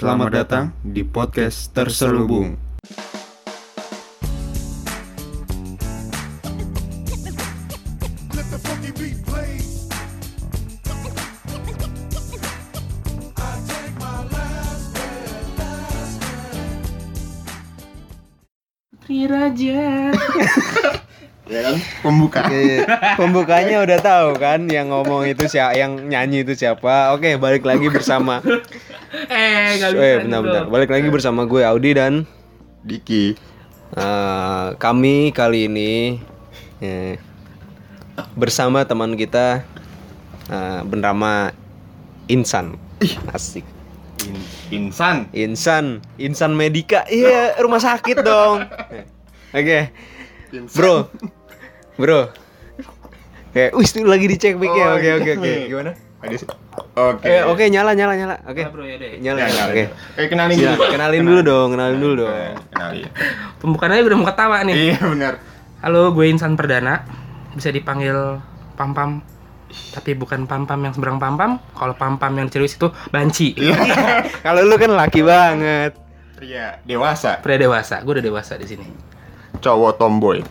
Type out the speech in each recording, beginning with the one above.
Selamat datang di podcast Terselubung. Riraja. Ya kan? Pembuka. Oke, pembukanya udah tahu kan yang ngomong itu siapa, yang nyanyi itu siapa. Oke, balik lagi bersama eh, enggak bisa. Eh, gitu. benar-benar. Balik lagi bersama gue Audi dan Diki. eh, kami kali ini eh, bersama teman kita eh, bernama Insan. Asik. In- insan. Insan, Insan Medika. Iya, rumah sakit dong. Oke. Bro. Bro. Oke, wis tuh lagi dicek mic-nya. Oh, Oke, oke, dicek oke. mic. Gimana? Oke. Eh, oke, nyala, nyala, nyala. Oke. Ya, bro, ya deh. Nyala, Ya, nyala. Oke. dulu. Eh, kenalin Siap, dulu. kenalin dulu dong, kenalin dulu dong. Kenalin. Pembukaannya udah mau ketawa nih. Iya benar. Halo, gue Insan Perdana. Bisa dipanggil Pam Pam. Tapi bukan Pam Pam yang seberang Pam Pam. Kalau Pam Pam yang serius itu Banci. Iya. Kalau lu kan laki banget. Pria dewasa. Pria dewasa. Gue udah dewasa di sini. Cowok tomboy.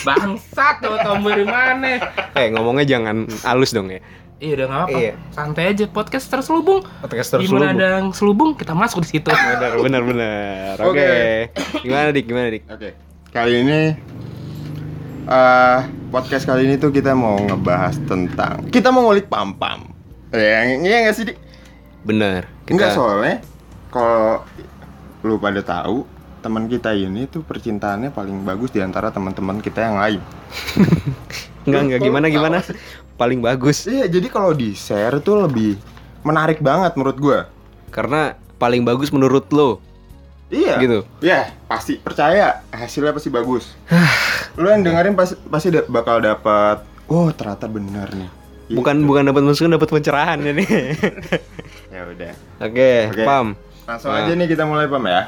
Bangsat, tuh tombol dari mana? Eh, ngomongnya jangan halus dong ya. Iya udah nggak apa. Iya. Santai aja podcast terselubung. Podcast terselubung. ada yang selubung, kita masuk di situ. Benar, benar, benar. Oke. Oke. Gimana Dik? Gimana Dik? Oke. Kali ini eh podcast kali ini tuh kita mau ngebahas tentang kita mau ngulik pam-pam. Ya, iya nggak sih, Dik? Benar. Enggak soalnya kalau lu pada tahu teman kita ini tuh percintaannya paling bagus di antara teman-teman kita yang lain. Enggak, enggak gimana gimana. Paling bagus Iya, jadi kalau di share tuh lebih menarik banget menurut gua. karena paling bagus menurut lo. Iya. Gitu. Ya, pasti percaya hasilnya pasti bagus. lu yang dengerin pasti pasti da- bakal dapat oh, ternyata bener nih. Bukan bukan dapat masukan, dapat pencerahan ini. Ya udah. Oke, Oke. Pam. Langsung Nah. aja nih kita mulai, Pam ya.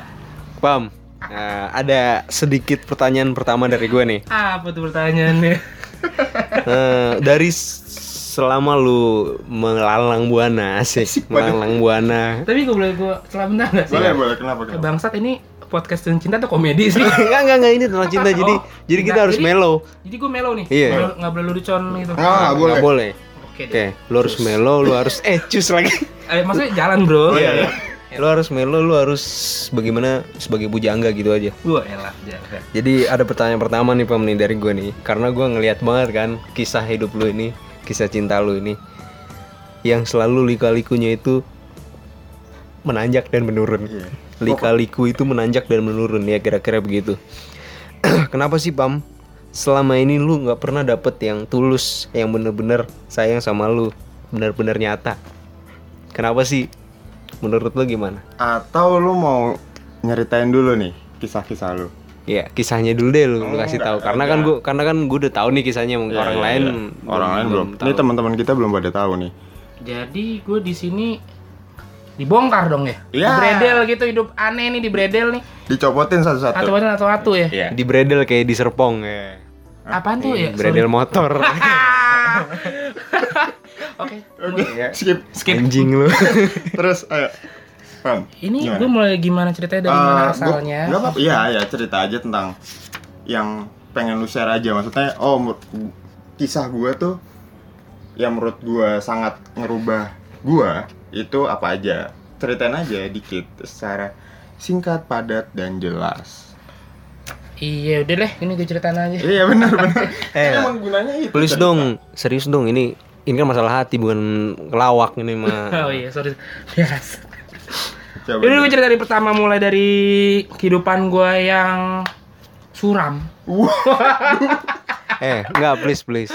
Pam. Nah, ada sedikit pertanyaan pertama dari gue nih. Apa tuh pertanyaannya? Eh, dari selama lu melalang buana, asik, banget. melalang buana. Tapi gue boleh gue celah bentar nggak sih? Boleh, boleh. Kenapa? Kenapa? Bangsat ini podcast tentang cinta atau komedi sih? enggak, enggak, enggak ini tentang cinta. Jadi Oh, jadi kita enggak, harus jadi- mellow. Jadi gue melo nih. Iya. Nggak boleh- Nggak boleh lurucon gitu. Nggak, nggak boleh. Enggak boleh. Oke Oke, deh. lu harus mellow, lu harus eh cus lagi. Eh, maksudnya jalan bro. Iya, iya. Lu harus mellow, lu harus bagaimana sebagai bujangga gitu aja. Gue elah jalan. Jadi ada pertanyaan pertama nih Pam nih dari gue nih Karena gue ngeliat banget kan kisah hidup lu ini Kisah cinta lu ini Yang selalu lika-likunya itu menanjak dan menurun Iya. Lika-liku itu menanjak dan menurun ya kira-kira begitu Kenapa sih Pam? Selama ini lu nggak pernah dapet yang tulus Yang bener-bener sayang sama lu Bener-bener nyata Kenapa sih? Menurut lu gimana? Atau lu mau nyeritain dulu nih kisah-kisah lu? Ya kisahnya dulu deh lu, lu Oh, kasih tahu karena kan gua karena kan gue udah tahu nih kisahnya Ya, orang ya, lain ya. orang lain belum. tahu. Ini teman-teman kita belum pada tahu nih. Jadi gue di sini dibongkar dong ya. Iya. Di bredel gitu hidup aneh nih di bredel nih. Dicopotin satu-satu. Atau atau atau atu ya. Iya. di bredel kayak di serpong ya Apaan tuh ya? bredel motor Oke. Oke, skip. Skip. anjing lu Terus ayo. Pam. Ini gimana? gue mulai gimana ceritanya dari Eh, mana gua- asalnya? nggak apa-apa. Iya, ya cerita aja tentang yang pengen lu share aja. Maksudnya, oh kisah gua tuh yang menurut gua sangat ngerubah gua itu apa aja. Ceritain aja dikit secara singkat, padat dan jelas. Iya udah deh, ini gue ceritain aja. Iya benar benar. Eh, Kan emang gunanya itu. please cerita. dong serius dong ini ini kan masalah hati bukan ngelawak ini mah Oh iya, sorry. Yes. Coba. Ini gue cerita dari pertama mulai dari kehidupan gue yang suram. eh enggak please please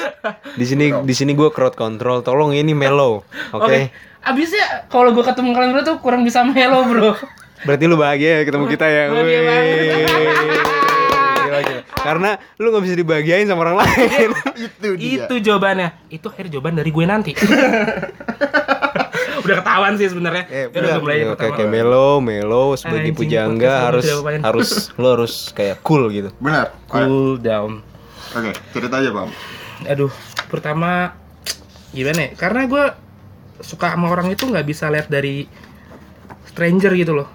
di sini di sini gue crowd control tolong ini mellow oke Abisnya kalau gue ketemu kalian berdua tuh kurang bisa melo bro. berarti lu bahagia ya ketemu kita ya Bahagia banget. Karena lu nggak bisa dibahagiain sama orang lain itu dia. Itu jawabannya. Itu akhirnya jawaban dari gue nanti. udah ketahuan sih sebenarnya. Eh, Ya udah mulai Oke, pertama. oke, melo, melo sebagai Anjing, pujangga harus harus lo harus kayak cool gitu. Benar. Ayo. Cool down. Oke, cerita aja, Bang. Aduh, pertama gimana ya? Karena gue suka sama orang itu nggak bisa lihat dari stranger gitu loh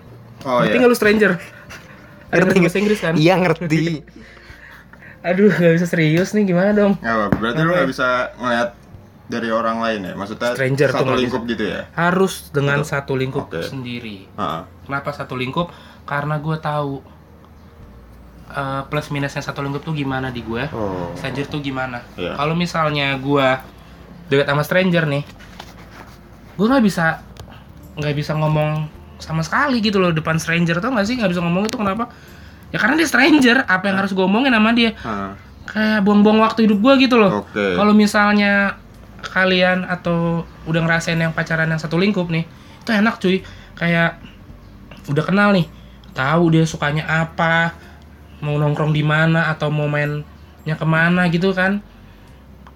Oh ngerti iya. nggak lu stranger ada Ngerti bahasa Inggris kan Iya ngerti. aduh gak bisa serius nih gimana dong apa, berarti lu nggak bisa ngeliat dari orang lain ya? Maksudnya Stranger satu lingkup gitu ya? harus dengan satu lingkup Oke. sendiri Heeh. kenapa satu lingkup karena gue tahu eh, plus minusnya satu lingkup tuh gimana di gue Oh. stranger tuh gimana Iya. kalau misalnya gue dekat sama stranger nih gue nggak bisa nggak bisa ngomong sama sekali gitu loh depan stranger tau gak sih nggak bisa ngomong itu kenapa ya karena dia stranger apa yang harus gue omongin sama dia. Heeh. kayak buang-buang waktu hidup gue gitu loh. Oke. kalau misalnya kalian atau udah ngerasain yang pacaran yang satu lingkup nih itu enak cuy. Kayak udah kenal nih tahu dia sukanya apa mau nongkrong di mana atau mau mainnya ke mana gitu kan.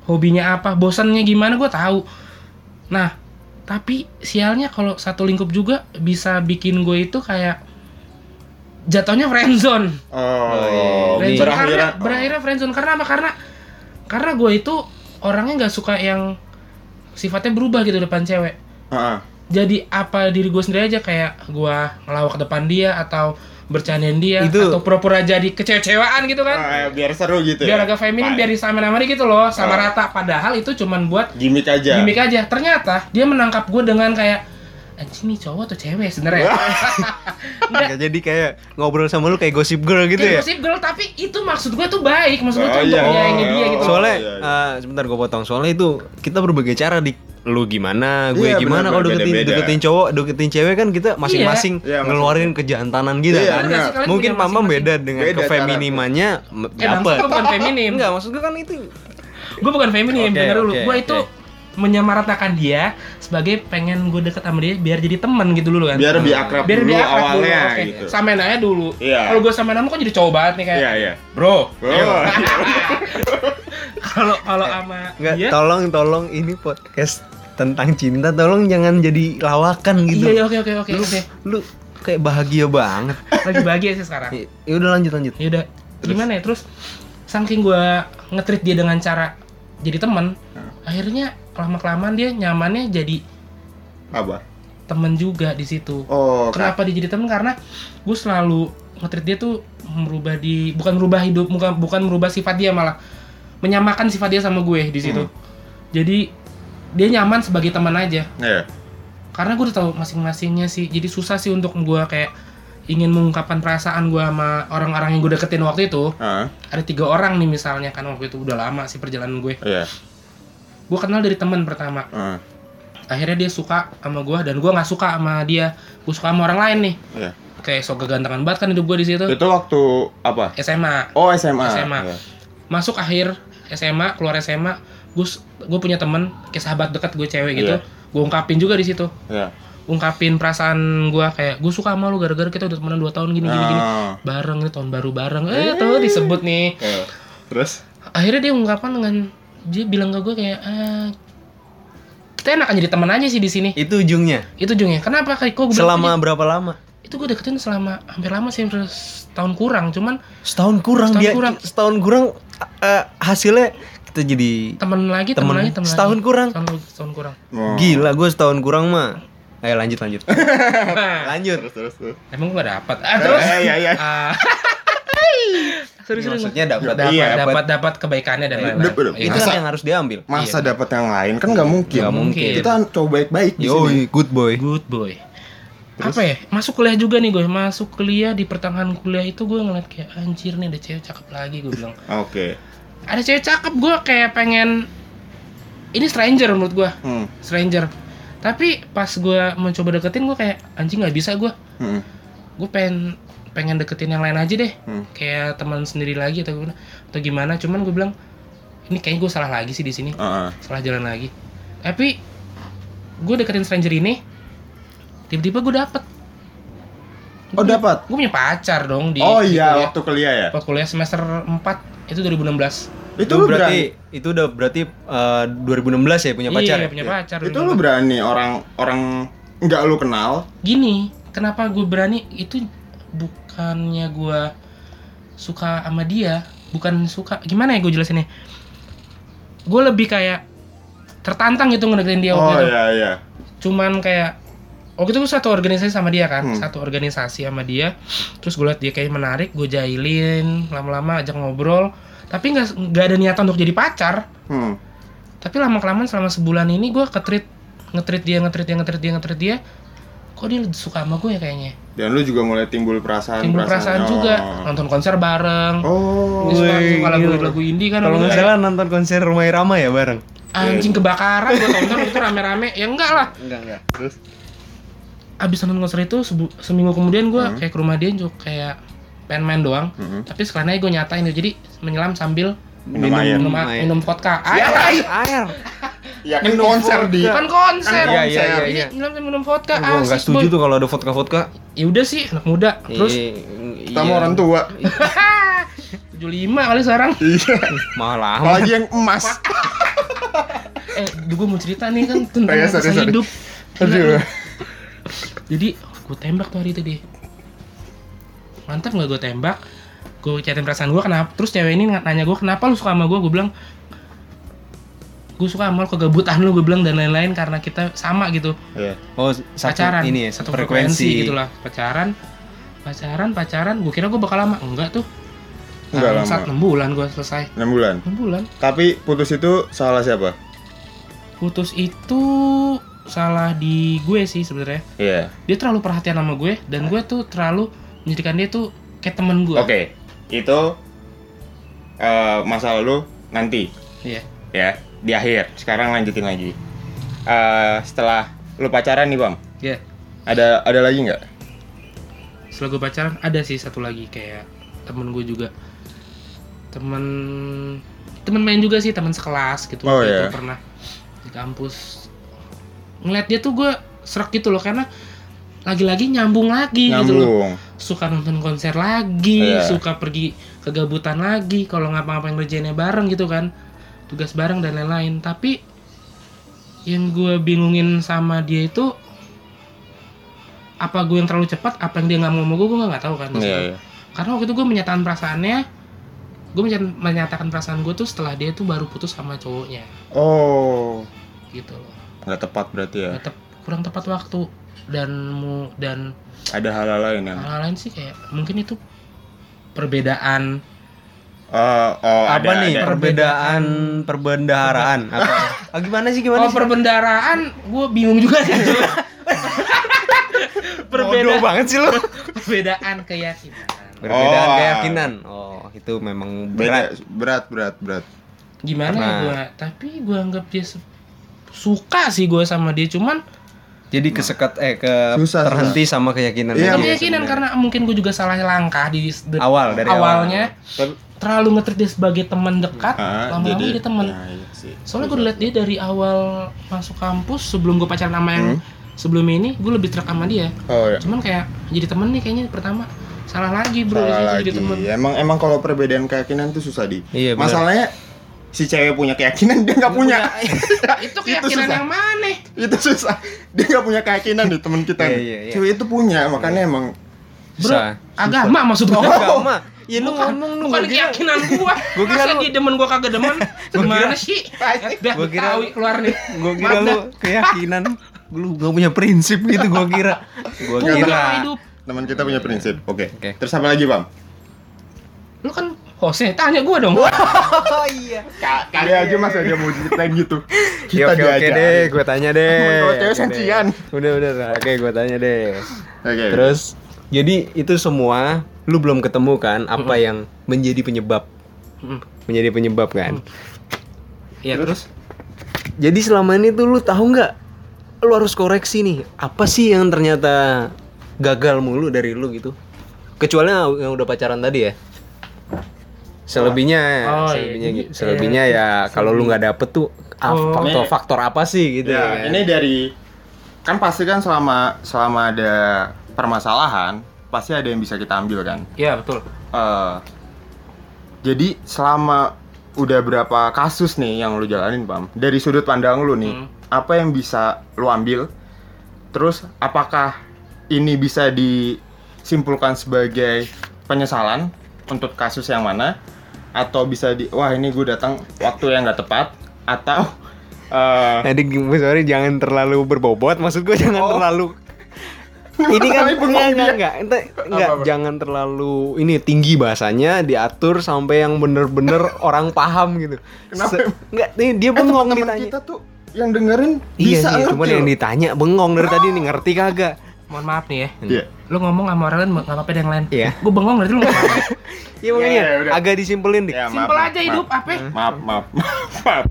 Hobinya apa bosannya gimana gue tahu. Nah tapi sialnya kalau satu lingkup juga bisa bikin gue itu kayak jatuhnya friendzone Oh, Ini- Friendzone karena berakhirnya friendzone karena apa? Karena karena gue itu orangnya nggak suka yang sifatnya berubah gitu depan cewek. Heeh. Jadi apa diri gue sendiri aja kayak gue ngelawak depan dia atau bercandain dia Itu- atau pura-pura jadi kecewa-cewaan gitu kan. Ah, biar seru gitu Biar ya. agak feminim, Pak. biar disamain sama dia gitu loh, sama Oh. rata. Padahal itu cuman buat gimmick aja. gimmick aja. Ternyata dia menangkap gue dengan kayak anjing nih cowok atau cewek sebenarnya. Enggak, Nggak, jadi kayak ngobrol sama lu kayak gosip girl gitu ya. kayak gosip girl tapi itu maksud gue tuh baik maksud gue Oh, tuh untuk iya. menyayangi dia Oh, gitu Soalnya iya, iya. eh, sebentar gue potong. Soalnya itu kita berbagai cara di lu gimana, gue Iya, gimana kalau deketin beda-beda. deketin cowok, deketin cewek kan kita masing-masing Iya, ngeluarin kejantanan gitu Iya, kan. Kalian Mungkin punya Mama masing-masing. beda dengan Beda kefeminimannya Eh, maksud dapet. gue bukan feminim. Enggak, maksud gue kan itu Gue bukan feminim, Oke, denger dulu. oke, gue itu oke. Menyamaratakan dia sebagai pengen gue deket sama dia biar jadi teman gitu dulu kan. Biar lebih akrab biar dulu dia akrab dulu. awalnya Oke, gitu. Samain aja dulu. Iya. Kalau gue samain sama kok jadi cowok banget nih kayak. Iya, iya. Bro. Oh. Kalau kalau sama Enggak, dia tolong tolong ini podcast tentang cinta tolong jangan jadi lawakan gitu. Iya, iya, oke oke oke Lu, oke. lu kayak bahagia banget. Lagi bahagia sih sekarang. Ya udah lanjut lanjut. ya udah gimana ya terus saking gue ngetrit dia dengan cara jadi teman akhirnya lama kelamaan dia nyamannya jadi Apa? temen juga di situ Oh, kenapa dia jadi temen karena gue selalu ngetrit dia tuh merubah di bukan merubah hidup bukan bukan merubah sifat dia malah menyamakan sifat dia sama gue di situ Hmm. jadi dia nyaman sebagai teman aja Iya. karena gue udah tahu masing-masingnya sih jadi susah sih untuk gue kayak ingin mengungkapkan perasaan gue sama orang-orang yang gue deketin waktu itu Heeh. ada tiga orang nih misalnya kan waktu itu udah lama sih perjalanan gue Iya. Gue kenal dari teman pertama Heeh. akhirnya dia suka sama gue dan gue nggak suka sama dia gue suka sama orang lain nih Iya. kayak sok kegantengan banget kan hidup gue di situ Itu waktu apa? SMA Oh, SMA. SMA. Iya. masuk akhir SMA keluar SMA gue gue punya temen kayak sahabat dekat gue cewek gitu Iya. gue ungkapin juga di situ Iya. ungkapin perasaan gue kayak gue suka sama lu gara-gara kita udah temenan 2 tahun gini gini gini Ah. bareng nih tahun baru bareng eh tuh disebut nih Iya. Terus? akhirnya dia ungkapkan dengan dia bilang ke gue kayak ah, kita enak jadi teman aja sih di sini Itu ujungnya. itu jungnya kenapa kayak kok gue Selama aja, berapa lama? itu gue deketin selama hampir lama sih hampir setahun kurang cuman Setahun kurang Setahun dia. kurang. Setahun kurang eh, hasilnya kita jadi temen lagi temen, Temen. lagi temen Setahun lagi. kurang. setahun, setahun kurang Oh. gila gue setahun kurang mah. Ayo lanjut lanjut. lanjut. Terus terus terus. emang gue gak dapat ah terus Eh, iya iya. serius serius Maksudnya dapat dapat Iya, dapat dapat kebaikannya dan lain-lain. Iya. itu Masa- kan yang harus diambil. Masa dapat yang lain kan nggak mungkin. Nggak mungkin. Kita coba baik-baik di sini. Good boy. good boy apa ya masuk kuliah juga nih gue masuk kuliah di pertengahan kuliah itu gue ngeliat kayak anjir nih ada cewek cakep lagi gue bilang Oke. ada cewek cakep gue kayak pengen ini stranger menurut gue Hmm. stranger tapi pas gue mencoba deketin gue kayak anjing nggak bisa gue Hmm. gue pengen pengen deketin yang lain aja deh Hmm. kayak teman sendiri lagi atau gimana atau gimana cuman gue bilang ini kayaknya gue salah lagi sih di sini Heeh. salah jalan lagi tapi gue deketin stranger ini tiba-tiba gue dapet Oh, dapat. gue punya pacar dong di Oh di iya, kuliah. waktu kuliah ya. Pas kuliah semester 4 itu 2016 Itu Itu lu berarti berani. itu udah berarti eh, 2016 ya punya pacar. iya ya? punya Iya. pacar Itu lu berani orang orang nggak lu kenal. gini kenapa gue berani itu bukannya gue suka sama dia bukan suka gimana ya gue jelasinnya gue lebih kayak tertantang gitu ngedeketin dia Oh waktu itu iya iya. cuman kayak waktu itu gue satu organisasi sama dia kan Hmm. satu organisasi sama dia terus gue liat dia kayak menarik gue jahilin lama-lama ajak ngobrol tapi nggak nggak ada niatan untuk jadi pacar Hmm. tapi lama kelamaan selama sebulan ini gue ketrit ngetrit dia ngetrit dia ngetrit dia ngetrit dia kok dia suka sama gue ya kayaknya Dan lu juga mulai timbul perasaan timbul perasaan juga nonton konser bareng Oh. Suka, suka lagu-lagu indie kan Kalau nggak itu. salah nonton konser Rumah Irama ya bareng. anjing kebakaran gue tonton itu rame-rame ya enggak lah Enggak enggak. Terus abis nonton konser itu seminggu kemudian gue Hmm. kayak ke rumah dia juga kayak pengen main doang Mhm. tapi sekalian gue nyatain itu jadi menyelam sambil Minum air. minum, air. minum vodka air Air. Air. Ya kan konser di kan konser Kan Iya, iya, iya, Ini iya. minum minum vodka Gue asik setuju boy tuh kalau ada vodka-vodka. ya udah sih anak muda terus kita mau orang tua. 75 kali sekarang Iya. Mahal amat. Apalagi yang emas. eh gue mau cerita nih kan tentang Oh, iya, sorry, sorry. hidup Aduh. jadi gue tembak tuh hari itu deh mantap nggak gue tembak gue chatin perasaan gue kenapa terus cewek ini nanya gue kenapa lu suka sama gue gue bilang gue suka sama lu kegabutan lu gue bilang dan lain-lain karena kita sama gitu Iya. Oh, satu pacaran ini ya, satu frekuensi, frekuensi. gitu lah pacaran pacaran pacaran gue kira gue bakal lama enggak tuh Enggak Bangsat, lama. 6 bulan gue selesai 6 bulan. 6 bulan Tapi putus itu salah siapa? putus itu salah di gue sih sebenarnya Iya. dia terlalu perhatian sama gue dan gue tuh terlalu menjadikan dia tuh kayak temen gue Oke. Itu eh masa lalu nanti iya ya di akhir. Sekarang lanjutin lagi. Eh setelah lu pacaran nih, Bang. iya Ada ada lagi nggak? setelah gue pacaran ada sih satu lagi kayak temen gue juga temen temen main juga sih temen sekelas gitu Oh, iya. itu pernah di kampus ngeliat dia tuh gue serak gitu loh karena lagi-lagi nyambung lagi gitu loh Nyambung. suka nonton konser lagi Iya. suka pergi kegabutan lagi kalau ngapa-ngapain ngerjainnya bareng gitu kan tugas bareng dan lain-lain. Tapi yang gue bingungin sama dia itu apa gue yang terlalu cepat apa yang dia nggak mau sama gue gue nggak tahu kan Iya, iya. karena waktu itu gue menyatakan perasaannya gue menyat- menyatakan perasaan gue tuh setelah dia tuh baru putus sama cowoknya. Oh, gitu loh. Nggak tepat berarti ya. Nggak tep- kurang tepat waktu. Dan mu dan Ada hal-hal lain yang hal lain sih kayak mungkin itu perbedaan Oh, oh Apa ada, nih ada. perbedaan perbendaharaan? Apa? Ah, gimana sih gimana oh sih? perbendaraan gue bingung juga sih Bodoh perbedaan banget sih lu. perbedaan keyakinan Perbedaan Oh, keyakinan. Oh, itu memang berat. Berat, berat, berat. gimana ya Karena- gue tapi gue anggap dia suka sih gue sama dia cuman Jadi kesekat eh ke Susah, terhenti sama keyakinan. Iya, keyakinan sebenarnya. karena mungkin gue juga salah langkah di di- Awal, dari awalnya Tapi terlalu ngetrit dia sebagai teman dekat ah, lama-lama jadi dia teman Nah, iya sih. soalnya gue liat dia dari awal masuk kampus sebelum gue pacaran sama yang Hmm. sebelum ini gue lebih terak sama dia Oh, iya. cuman kayak jadi temen nih kayaknya pertama salah lagi bro Salah jadi lagi. temen Emang emang kalau perbedaan keyakinan tuh susah di. Iya, benar. Masalahnya si cewek punya keyakinan dia nggak punya. itu keyakinan susah. yang mana itu susah. Dia nggak punya keyakinan nih teman kita. Iya, nih. iya, iya. Cewek itu punya, makanya emang bro Bisa. agama maksud gue Agama. Ya lu bukan, ngomong lu bukan gua keyakinan gua Gua kira masa lu- dia demen gua kagak demen gimana sih udah Gua kira- tahu keluar nih Gua kira lu keyakinan lu gak punya prinsip gitu gua kira. Gua kira. teman kita punya prinsip. Oke. Oke. Terus apa lagi, Bang? lu kan hostnya tanya gua dong Oh iya. Kali aja Mas aja mau ceritain gitu. Ya, oke oke deh, gue tanya deh. Kalau cewek sensian. Udah udah, oke gue tanya deh. Oke. Terus jadi itu semua lu belum ketemu kan apa yang menjadi penyebab Mm. menjadi penyebab kan. Iya terus Jadi selama ini tuh lu tahu nggak? Lu harus koreksi nih. Apa sih yang ternyata gagal mulu dari lu gitu? Kecuali yang udah pacaran tadi ya. Selebihnya, Oh, iya. selebihnya, Jadi, gitu. selebihnya eh, ya kalau lu nggak dapet tuh ah, Oh. faktor-faktor apa sih gitu ya, kan? ini dari kan pasti kan selama selama ada permasalahan pasti ada yang bisa kita ambil kan. iya betul Eh, jadi selama udah berapa kasus nih yang lu jalanin, Pam? Dari sudut pandang lu nih, Hmm. apa yang bisa lu ambil? Terus apakah ini bisa disimpulkan sebagai penyesalan untuk kasus yang mana? Atau bisa di wah ini gue datang waktu yang nggak tepat atau eh, Jadi sorry jangan terlalu berbobot, maksud gue jangan Oh. terlalu ini kan enggak enggak enggak, enggak, Apa-apa? jangan terlalu ini tinggi bahasanya diatur sampai yang bener-bener orang paham gitu. Kenapa? Se- enggak, nih dia Eh, bengong teman-teman ditanya. kita tuh yang dengerin Iya bisa ngerti cuman yang ditanya bengong dari tadi nih ngerti kagak? Mohon maaf nih ya. Iya. Lu ngomong sama orang lain nggak apa-apa deh yang lain. Iya. Gue bengong berarti lu nggak apa-apa. Iya makanya ya udah. agak disimpelin deh. Ya, maaf, Simpel maaf, aja maaf. hidup apa? Maaf, maaf. Maaf.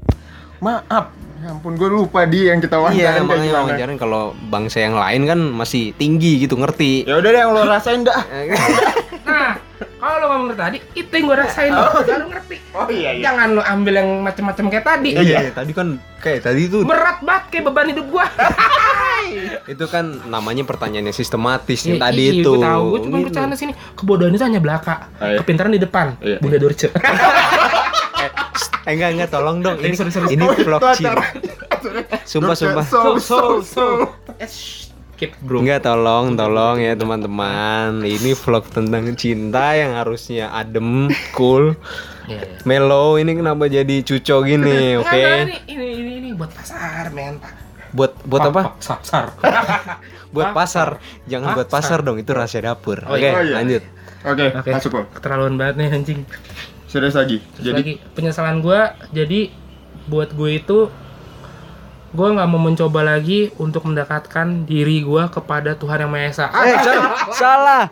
Maaf. Ya ampun, gue lupa di yang kita wawancara Iya, makanya gimana. wawancarain kalau bangsa yang lain kan masih tinggi gitu ngerti. Ya udah deh yang lo rasain dah. Nah, kalau lu ngomong dari tadi, itu yang gue rasain. Baru ngerti. Oh iya Jangan lu ambil yang macem-macem kayak tadi. Iya, tadi kan kayak tadi tuh Berat banget kayak beban hidup gua. itu kan namanya pertanyaannya sistematis yang Iya, tadi iya, itu. Gue tahu, gue cuma Gitu. bercanda sini. Kebodohan itu hanya belaka. Oh, iya. Kepintaran di depan. Iya. Bunda Dorce. Eh enggak enggak tolong dong. Ini Sorry, sorry, sorry. ini Oh, vlog. Cina. Sumpah sumpah. So, so, so. Keep bro. Enggak tolong, tolong ya teman-teman. Ini vlog tentang cinta yang harusnya adem, cool, Iya, iya. mellow. Ini kenapa jadi cuco gini, oke? Enggak, ini, ini, ini, ini buat pasar, men. Buat buat apa? Pasar. Buat pasar. Jangan buat Pasar. dong, itu rahasia dapur. Oh, Oke, iya. Oh, iya. lanjut. Oke, Oke. masuk lo. Keterlaluan banget nih anjing. Serius lagi. Terus Jadi lagi penyesalan gua jadi buat gue itu gue nggak mau mencoba lagi untuk mendekatkan diri gua kepada Tuhan yang Maha Esa. Eh, salah. salah.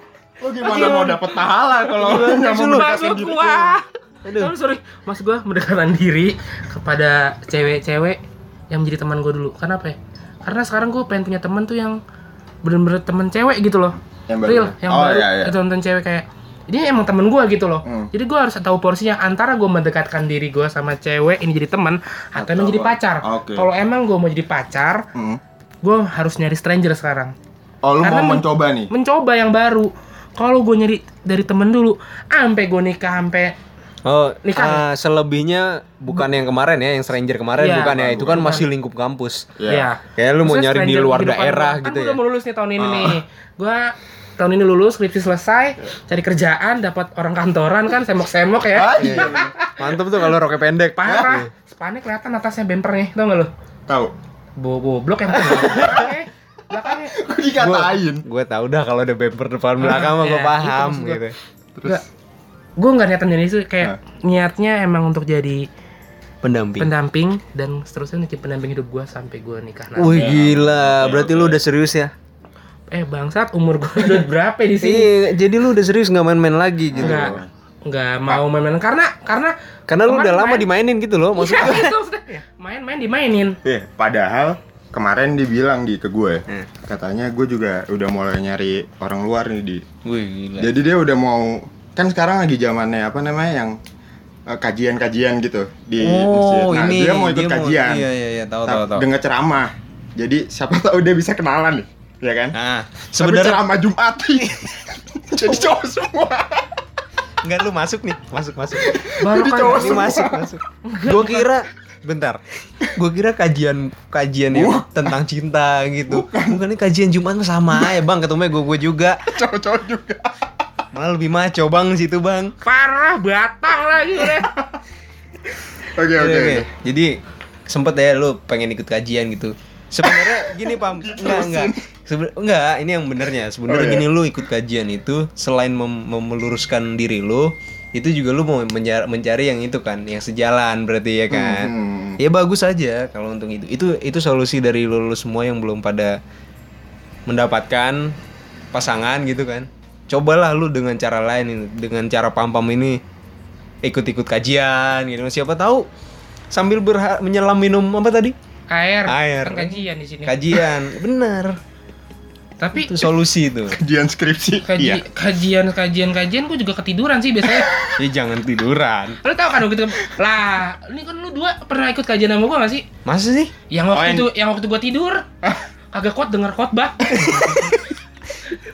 lo gimana mau dapet pahala kalau nggak mau lu? mendekatkan diri gua. Aduh. Sorry, sorry. Mas gua mendekatkan diri kepada cewek-cewek yang menjadi teman gua dulu. Kenapa ya? Karena sekarang gua pengen punya teman tuh yang bener-bener temen cewek gitu loh. Yang baru. Real, yang Oh, baru. iya, iya. Itu nonton cewek kayak ini emang temen gua gitu loh. Hmm. Jadi gua harus tahu porsinya antara gua mendekatkan diri gua sama cewek ini jadi teman atau emang Atau- jadi pacar. Oke. Kalau emang gua mau jadi pacar, Hmm. gua harus nyari stranger sekarang. Oh, lu Karena mau men- mencoba nih? Mencoba yang baru. Kalau gue nyari dari temen dulu, ampe gue nikah, ampe Oh, Nikah. ah, selebihnya bukan yang kemarin ya, yang stranger kemarin Iya, bukan ya. Itu kan masih lingkup kampus. ya. Kayak lu mau Maksudnya nyari di luar daerah gitu kan ya. udah mau lulus nih tahun ini nih. Gua tahun ini lulus, skripsi selesai, cari kerjaan, dapat orang kantoran kan, semok-semok ya. Ah, Iya, iya. Mantep tuh kalau roknya pendek. Parah. Spannya kelihatan atasnya bemper nih, tau gak lu? Tahu. Bo goblok yang belakangnya. Belakangnya. Kok dikatain? Gue tau dah kalau ada bumper depan belakang mah gue Iya, paham itu maksud gua. gitu. Enggak. Gue nggak niatan jadi itu kayak niatnya emang untuk jadi Pendamping. pendamping dan seterusnya jadi pendamping hidup gue sampai gue nikah nanti. Wih gila, berarti lu udah serius ya? Eh bangsat umur gue udah berapa di sini? Iya, jadi lu udah serius nggak main-main lagi gitu. Enggak. Enggak mau main-main karena karena Karena lu udah lama main- dimainin gitu loh, maksudnya. Iya. Main-main dimainin. Eh, padahal kemarin dia bilang di ke gue, Hmm. katanya gue juga udah mulai nyari orang luar nih di. Wih gila. Jadi dia udah mau kan sekarang lagi zamannya apa namanya yang eh, kajian-kajian gitu di masjid. Nah, dia mau ikut kajian. Iya iya iya, tahu tahu tahu. Dengar ceramah. Jadi siapa tahu dia bisa kenalan nih, ya kan? Nah, sebenarnya ceramah Jumat Jadi cowok semua. enggak lu masuk nih, masuk masuk. Baru Jadi kan cowok Ini masuk masuk. Gua kira bentar. Gua kira kajian kajian yang tentang cinta gitu. Bukan ini kajian Jumat sama ya, Bang. Ketemu gue gue juga. Cowok-cowok juga. Malah lebih maco, Bang, situ, Bang. parah batang lagi udah. Oke, oke. Oke, oke. oke. Jadi sempet ya lu pengen ikut kajian gitu. Sebenarnya gini pam, enggak enggak. Seben- enggak, ini yang benernya. Sebenarnya Oh, iya. gini lu ikut kajian itu selain mem- meluruskan diri lu, itu juga lu mau mencari yang itu kan, yang sejalan berarti ya kan. Hmm. Ya bagus aja kalau untuk itu. Itu itu solusi dari lu, lu semua yang belum pada mendapatkan pasangan gitu kan. Cobalah lu dengan cara lain dengan cara pam-pam ini ikut-ikut kajian gitu. Siapa tahu sambil berha- menyelam minum apa tadi? Air. Air. Kan kajian di sini. Kajian. Bener. Tapi Itu solusi itu. Kajian skripsi. kaji, Iya. kajian kajian kajian gue juga ketiduran sih biasanya. Ya jangan tiduran. lu tau kan gitu lah ini kan lu dua pernah ikut kajian sama gue gak sih? Masa sih? Yang Oh, waktu yang- itu yang waktu gue tidur agak kuat denger khotbah.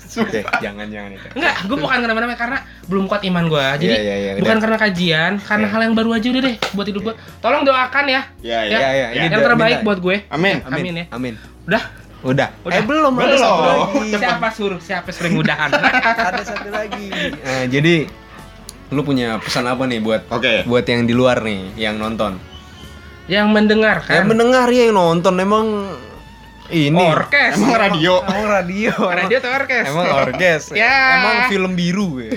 Oke, jangan jangan itu. Enggak, gue bukan kenapa-napa karena belum kuat iman gue. Jadi Iya, iya, iya, bukan udah. karena kajian, karena Iya. hal yang baru aja udah deh buat hidup gue. Tolong doakan ya. Iya, iya. Ya, iya, ini yang terbaik minta. buat gue. Amin. Amin ya. Amin. Udah. Udah. Udah. Eh belum, ada Belum. satu lagi. Siapa suruh? Siapa suruh mudahan? ada satu lagi. Nah, jadi lu punya pesan apa nih buat Oke. buat yang di luar nih, yang nonton? yang mendengar Yang kan. mendengar ya yang nonton emang Ini. Orkes. Emang radio. Emang radio. Radio atau orkes? Emang orkes. Ya. Emang film biru. ya.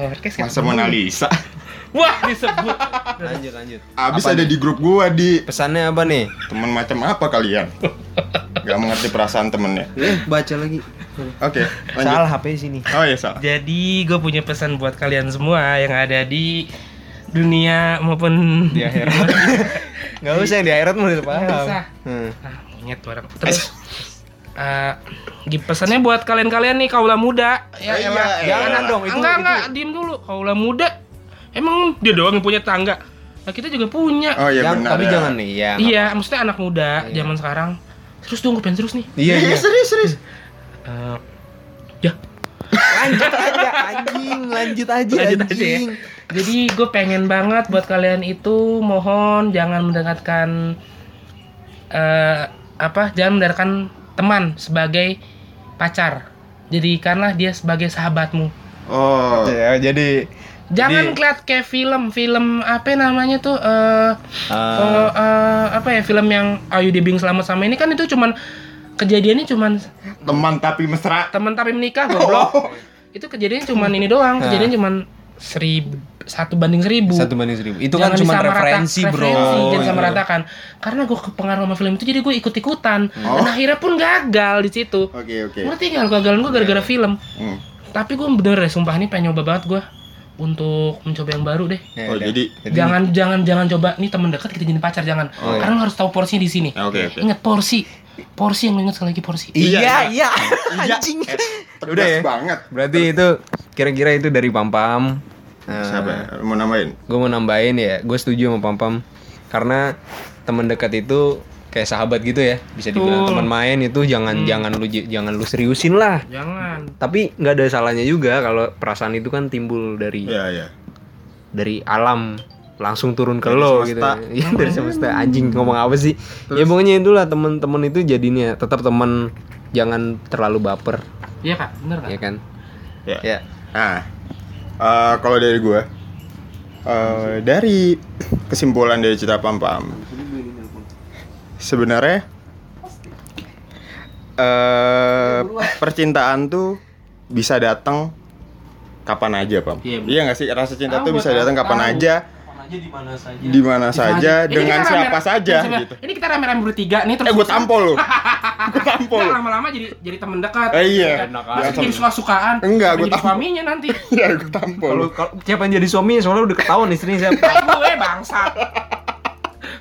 Orkes kan. Masa Mona Lisa. Wah, disebut. Lanjut lanjut. Abis Apa ada nih? di grup gua di Pesannya apa nih? teman macam apa kalian? Gak mengerti perasaan temennya. Eh, baca lagi. Oke, lanjut. Salah HP sini. Oh iya salah. Jadi gue punya pesan buat kalian semua yang ada di dunia maupun Di akhirat. Gak usah yang di akhirat mau paham. Nggak usah. Hmm. Monyet tuh orang. Terus eh gi- pesannya buat kalian-kalian nih kaula muda ya Eh, iya, Jangan dong itu. enggak itu- enggak diem dulu kaula muda emang dia doang yang punya tangga nah kita juga punya Oh iya Yang- benar. tapi ya. jangan nih ya. iya maksudnya anak muda Iya. zaman sekarang terus dong gue pengen terus nih Iya iya. serius serius. Eh, ya Lanjut aja anjing, lanjut aja Lanjut aja ya. anjing. Jadi gue pengen banget buat kalian itu mohon jangan mendekatkan eh apa jangan mendekatkan teman sebagai pacar. Jadikanlah dia sebagai sahabatmu. Oh. Ya, jadi Jangan Jadi- ngeliat kayak film film apa namanya tuh eh ah, kalau, eh, apa ya film yang Ayu Debing selamat sama ini kan itu cuman kejadiannya cuman Teman tapi mesra. teman tapi menikah goblok. Itu kejadiannya cuman ini doang, Nah. kejadian cuman seribu satu banding seribu. satu banding seribu. Itu kan Jangan cuma disamarata- referensi, bro. referensi, jangan Gitu. disamaratakan. Karena gue kepengaruh sama film itu, jadi gue ikut-ikutan. Oh. Dan akhirnya pun gagal di situ. Oke oke. Ngerti nggak kegagalan gue gara-gara film. Hmm. Tapi gue bener deh, sumpah ini pengen nyoba banget gue untuk mencoba yang baru deh. Ya Oh jadi. Jangan jangan jangan coba nih teman dekat kita jadi pacar jangan. Oh, iya. Karena lo harus tahu porsinya di sini. Ya, Oke oke. Ingat porsi. Porsi yang lo ingat sekali lagi porsi. Iya, Iya, iya. Iya. Anjing. Eh, Udah ya? banget. Berarti itu kira-kira itu dari Pam Pam. Nah, Siapa? ya? Mau nambahin? Gue mau nambahin ya, gue setuju sama Pam Pam karena teman dekat itu kayak sahabat gitu ya, bisa dibilang teman main itu jangan Hmm. jangan lu jangan lu seriusin lah. Jangan. Tapi nggak ada salahnya juga kalau perasaan itu kan timbul dari Iya iya. dari alam langsung turun ke Dari lo gitu. Iya dari semesta anjing ngomong apa sih? Ya pokoknya itulah teman-teman itu jadinya tetap teman jangan terlalu baper, Iya kak, bener kak. ya kan? Ya. Ya. Nah, eh, kalau dari gue, eh, dari kesimpulan dari cerita Pam Pam, sebenarnya eh percintaan tuh bisa datang kapan aja Pam. Iya. Iya nggak sih rasa cinta Tahu, tuh bisa datang kapan tahu. aja, di mana saja. di mana saja, dengan siapa rame- saja gitu. Ini kita rame-rame bertiga nih terus. Eh gue tampol lo, gue tampol. Nggak, lama-lama jadi jadi teman dekat. Eh, iya. Aja. jadi suka-sukaan. Enggak, Sampai gua jadi tahu. suaminya nanti. Ya gue tampol. Kalau kalau siapa yang jadi suami soalnya udah ketahuan istrinya siapa. gue bangsat.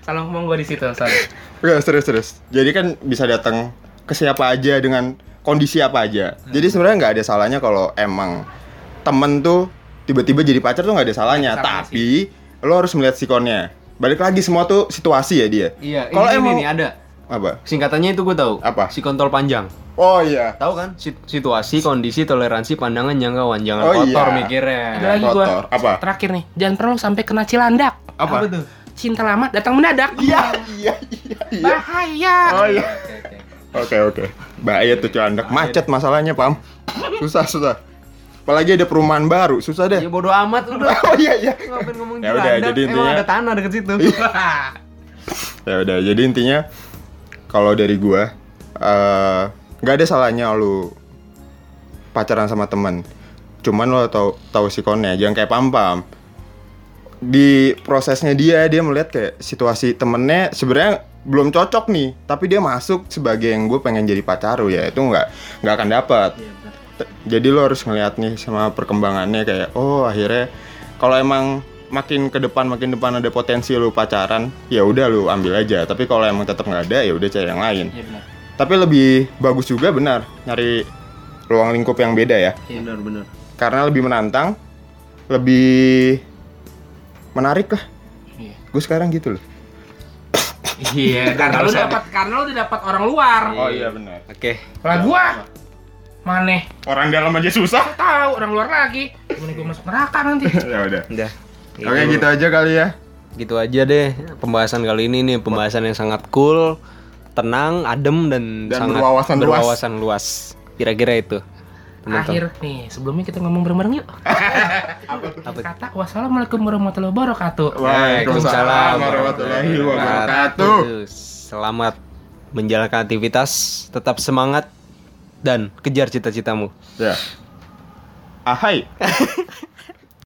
Salah ngomong gue di situ, sorry. Enggak, serius serius. Jadi kan bisa datang ke siapa aja dengan kondisi apa aja. Jadi sebenarnya nggak ada salahnya kalau emang temen tuh tiba-tiba jadi pacar tuh nggak ada salahnya. Nggak ada salahnya Tapi lo harus melihat sikonnya. Balik lagi semua tuh situasi ya dia. Iya, Kalau ini emang nih ada. apa? Singkatannya itu gue tahu. Apa? Si kontol panjang. Oh iya. Tahu kan? Sit- Situasi, kondisi, toleransi, pandangan, jangkauan. Jangan Oh, kotor iya. mikirnya. Ada lagi gue. kotor. Apa? Terakhir nih, jangan pernah lu sampai kena cilandak. Apa? tuh? Cinta lama datang mendadak. Iya, iya, iya, iya. Bahaya. Oh iya. Oke, oke. Bahaya tuh cuandak. Macet masalahnya, Pam. Susah, susah. Apalagi ada perumahan baru, susah deh. Ya bodo amat udah. Oh iya, iya. Ngapain ngomong Ya udah, jadi Emang intinya- ada tanah deket situ. ya udah jadi intinya kalau dari gua eh, nggak ada salahnya lu pacaran sama temen cuman lo tahu tahu sikonnya jangan kayak pam pam di prosesnya dia dia melihat kayak situasi temennya sebenarnya belum cocok nih tapi dia masuk sebagai yang gue pengen jadi pacaru ya itu nggak nggak akan dapat T- jadi lo harus ngeliat nih sama perkembangannya kayak oh akhirnya kalau emang makin ke depan makin depan ada potensi lu pacaran ya udah lu ambil aja tapi kalau emang tetap nggak ada ya udah cari yang lain Iya benar. tapi lebih bagus juga benar nyari ruang lingkup yang beda ya Iya benar benar. karena lebih menantang lebih menarik lah Iya. gue sekarang gitu loh Iya, karena lu dapat karena lu dapat orang luar. oh iya benar Oke. Lah gua maneh orang dalam aja susah tahu orang luar lagi. Gimana gua masuk neraka nanti? ya udah Udah. oke gitu aja kali ya Gitu aja deh pembahasan kali ini nih pembahasan yang sangat cool, tenang, adem dan, Dan sangat berwawasan luas. berwawasan luas. Kira-kira itu. Teman-teman. Akhir nih, sebelumnya kita ngomong bareng-bareng yuk. Apa? Kata wassalamualaikum warahmatullahi wabarakatuh. Waalaikumsalam warahmatullahi wabarakatuh Selamat menjalankan aktivitas, tetap semangat dan kejar cita-citamu. Ya. Ahai.